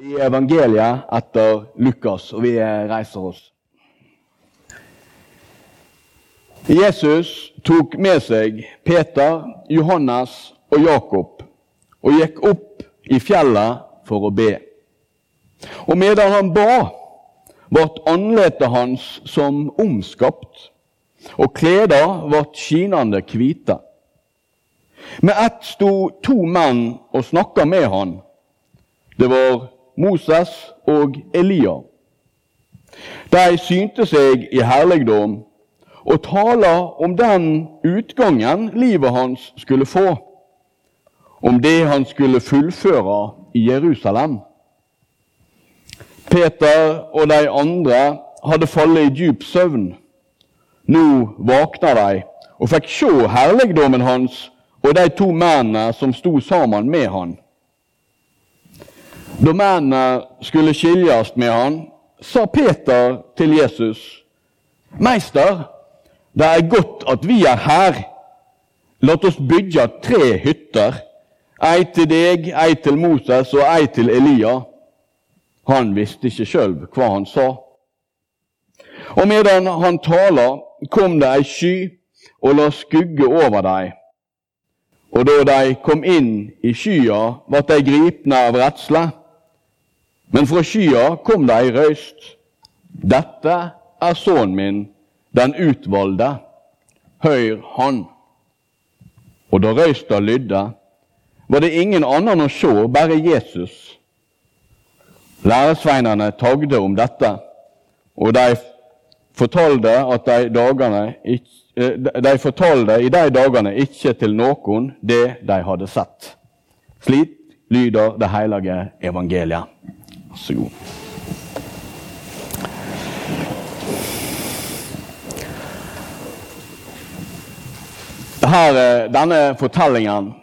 i evangeliet etter Lukas, og vi reiser oss. Jesus tok med seg Peter, Johannes og Jakob og gikk opp i fjellet for å be. Og medan han ba, ble anletet hans som omskapt, og klærne ble skinende hvite. Med ett sto to menn og snakka med han. Det var Moses og Elia. De synte seg i herligdom og taler om den utgangen livet hans skulle få, om det han skulle fullføre i Jerusalem. Peter og de andre hadde fallet i djup søvn. Nå våkna de og fikk se herligdommen hans og de to mennene som sto sammen med han. Da mennene skulle skiljes med han, sa Peter til Jesus, Meister, det er godt at vi er her. La oss bygge tre hytter, ei til deg, ei til Moses og ei til Elia. Han visste ikke sjøl hva han sa. Og medan han tala, kom det ei sky og la skugge over dem. Og da de kom inn i skya, ble de gripne av redsle. Men fra skya kom det ei røyst. Dette er sønnen min, den utvalgte. Høyr han. Og da røysta lydde, var det ingen annen å sjå, bare Jesus. Læresveinene tagde om dette, og de fortalte, de, dagene, eh, de fortalte i de dagene ikke til noen det de hadde sett. Slik lyder det hellige evangeliet. Vær så god. Her, eh, denne fortellingen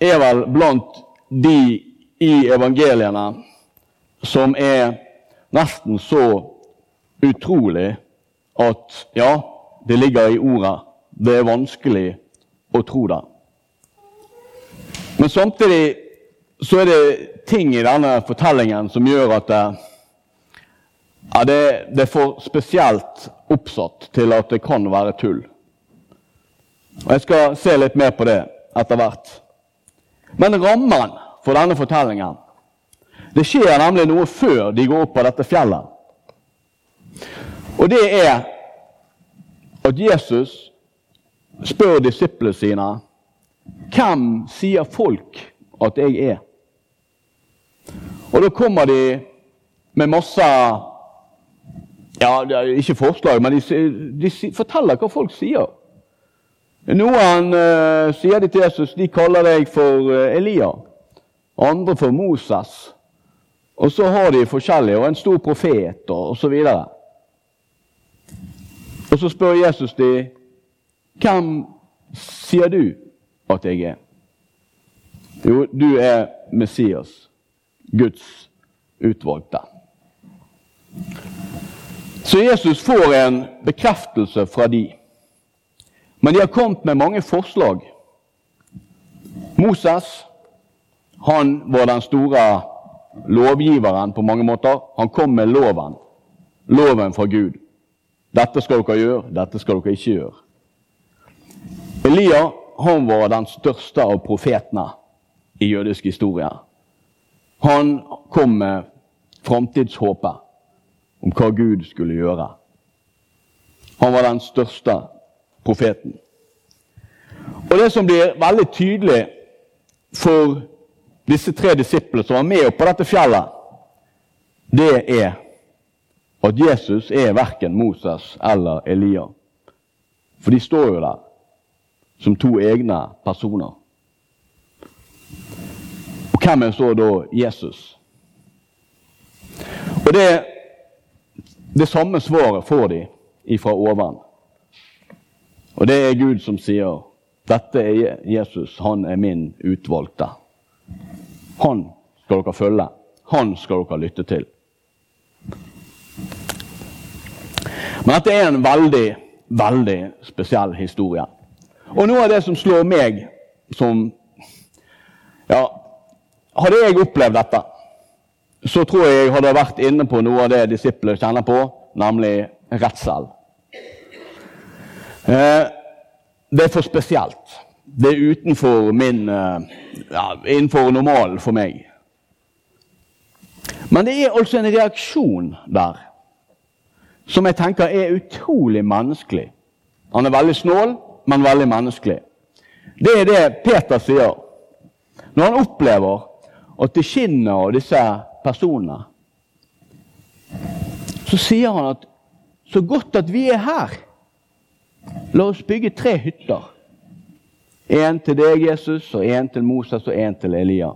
er vel blant de i evangeliene som er nesten så utrolig at ja, det ligger i ordet. Det er vanskelig å tro det. Men samtidig så er det ting i denne fortellingen som gjør at det, ja, det, det er for spesielt oppsatt til at det kan være tull. Og Jeg skal se litt mer på det etter hvert. Men rammen for denne fortellingen Det skjer nemlig noe før de går opp på dette fjellet. Og det er at Jesus spør disiplene sine hvem sier folk at jeg er? Og da kommer de med masse ja, Ikke forslag, men de, de forteller hva folk sier. Noen uh, sier de til Jesus, de kaller deg for uh, Elia. Andre for Moses. Og så har de forskjellige, og en stor profet, og osv. Og, og så spør Jesus de, hvem sier du at jeg er? Jo, du er Messias. Guds utvalgte. Så Jesus får en bekreftelse fra de. Men de har kommet med mange forslag. Moses han var den store lovgiveren på mange måter. Han kom med loven. Loven fra Gud. Dette skal dere gjøre, dette skal dere ikke gjøre. Elia han var den største av profetene i jødisk historie. Han kom med framtidshåpet om hva Gud skulle gjøre. Han var den største profeten. Og Det som blir veldig tydelig for disse tre disiplene som var med opp på dette fjellet, det er at Jesus er verken Moses eller Elia. For de står jo der som to egne personer hvem er så da Jesus? Og Det, det samme svaret får de ifra oven. Og det er Gud som sier dette er Jesus, han er min utvalgte. Han skal dere følge. Han skal dere lytte til. Men dette er en veldig, veldig spesiell historie. Og noe av det som slår meg som ja, hadde jeg opplevd dette, så tror jeg jeg hadde vært inne på noe av det disiplene kjenner på, nemlig redsel. Eh, det er for spesielt. Det er utenfor min eh, ja, Innenfor normalen for meg. Men det er altså en reaksjon der som jeg tenker er utrolig menneskelig. Han er veldig snål, men veldig menneskelig. Det er det Peter sier. Når han opplever at det skinner av disse personene, så sier han at så godt at vi er her. La oss bygge tre hytter. En til deg, Jesus, og en til Moses og en til Elia.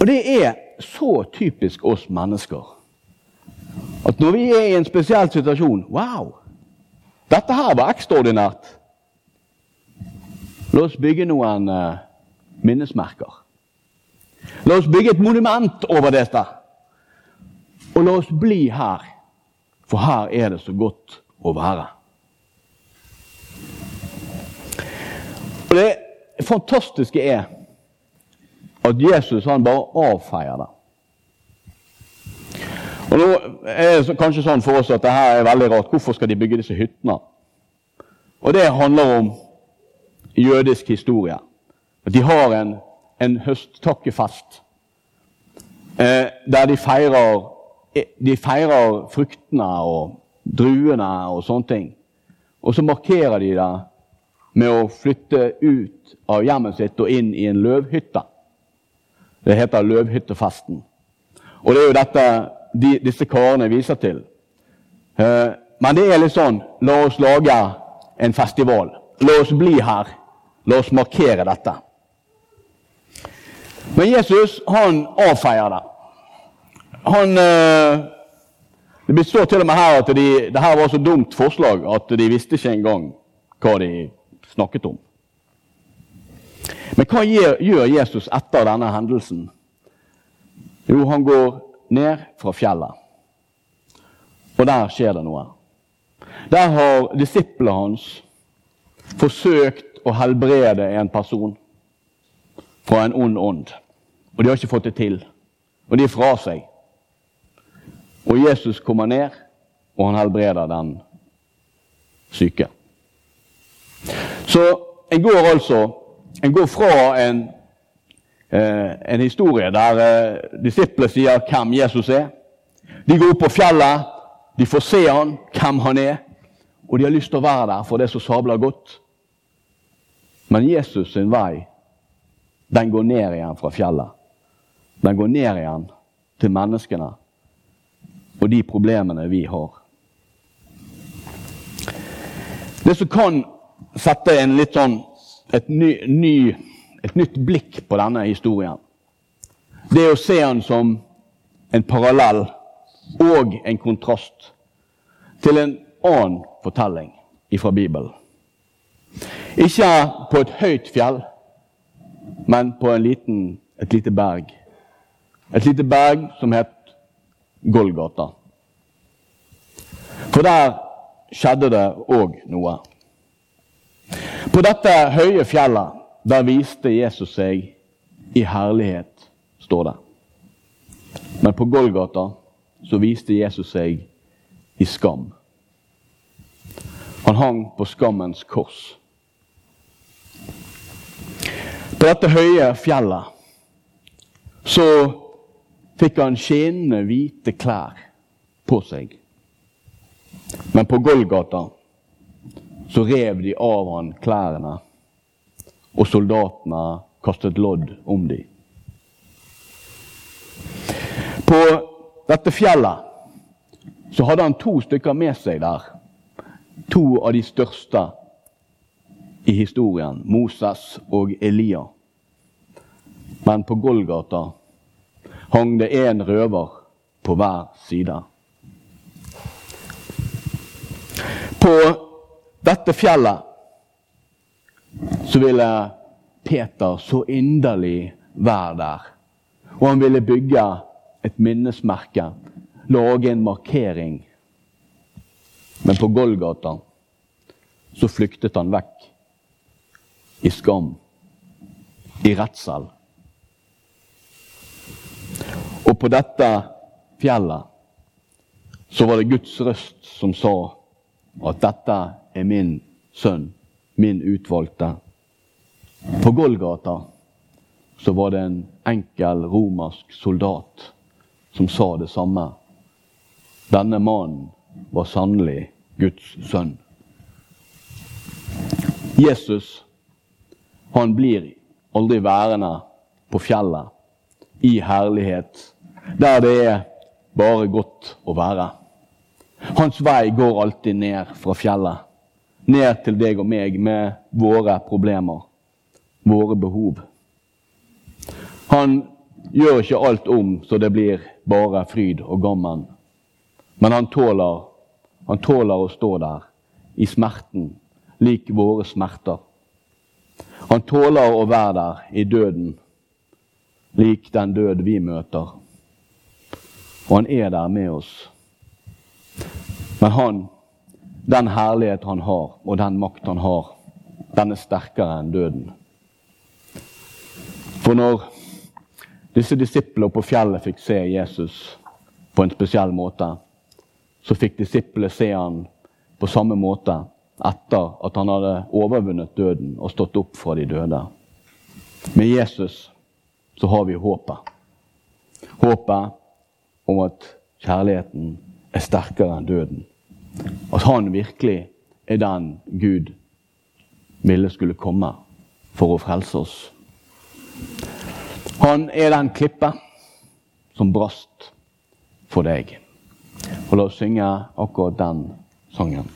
Og det er så typisk oss mennesker. At når vi er i en spesiell situasjon Wow! Dette her var ekstraordinært. La oss bygge noen uh, minnesmerker. La oss bygge et monument over dette. Og la oss bli her, for her er det så godt å være. Og Det fantastiske er at Jesus han bare avfeier det. Og nå er det kanskje sånn for oss at det her er veldig rart. Hvorfor skal de bygge disse hyttene? Og det handler om jødisk historie. De har en, en høsttakkefest eh, der de feirer, de feirer fruktene og druene og sånne ting. Og så markerer de det med å flytte ut av hjemmet sitt og inn i en løvhytte. Det heter løvhyttefesten. Og det er jo dette de, disse karene viser til. Eh, men det er litt sånn La oss lage en festival. La oss bli her. La oss markere dette. Men Jesus han avfeier det. Han eh, Det står til og med her at de, det her var så dumt forslag at de visste ikke engang hva de snakket om. Men hva gjør Jesus etter denne hendelsen? Jo, han går ned fra fjellet. Og der skjer det noe. Der har disiplene hans forsøkt å helbrede en person fra en ond ånd. Og de har ikke fått det til. Og de er fra seg. Og Jesus kommer ned, og han helbreder den syke. Så en går altså en går fra en Eh, en historie der eh, disiplene sier hvem Jesus er. De går opp på fjellet, de får se han, hvem han er, og de har lyst til å være der, for det er så sabla godt. Men Jesus sin vei, den går ned igjen fra fjellet. Den går ned igjen til menneskene og de problemene vi har. Det som kan sette en litt sånn et ny, ny et nytt blikk på denne historien. Det er å se den som en parallell og en kontrast til en annen fortelling fra Bibelen. Ikke på et høyt fjell, men på liten, et lite berg. Et lite berg som het Golgata. For der skjedde det òg noe. På dette høye fjellet der viste Jesus seg i herlighet, står det. Men på Golgata så viste Jesus seg i skam. Han hang på skammens kors. På dette høye fjellet så fikk han skinnende hvite klær på seg. Men på Golgata så rev de av han klærne og soldatene kastet lodd om dem. På dette fjellet så hadde han to stykker med seg der. To av de største i historien, Moses og Elia. Men på Golgata hang det én røver på hver side. På dette fjellet så ville Peter så inderlig være der. Og han ville bygge et minnesmerke, lage en markering. Men på Golgata så flyktet han vekk. I skam. I redsel. på dette fjellet så var det Guds røst som sa at dette er min sønn, min utvalgte. På Golgata så var det en enkel romersk soldat som sa det samme. Denne mannen var sannelig Guds sønn. Jesus han blir aldri værende på fjellet i herlighet, der det er bare godt å være. Hans vei går alltid ned fra fjellet, ned til deg og meg med våre problemer, våre behov. Han gjør ikke alt om så det blir bare fryd og gammen, men han tåler, han tåler å stå der i smerten, lik våre smerter. Han tåler å være der i døden, lik den død vi møter. Og han er der med oss. Men han, den herlighet han har, og den makt han har, den er sterkere enn døden. For når disse disiplene på fjellet fikk se Jesus på en spesiell måte, så fikk disiplene se han på samme måte etter at han hadde overvunnet døden og stått opp fra de døde. Med Jesus så har vi håpet. Håpet om at kjærligheten er sterkere enn døden. At han virkelig er den Gud ville skulle komme for å frelse oss. Han er den klippe som brast for deg. Og la oss synge akkurat den sangen.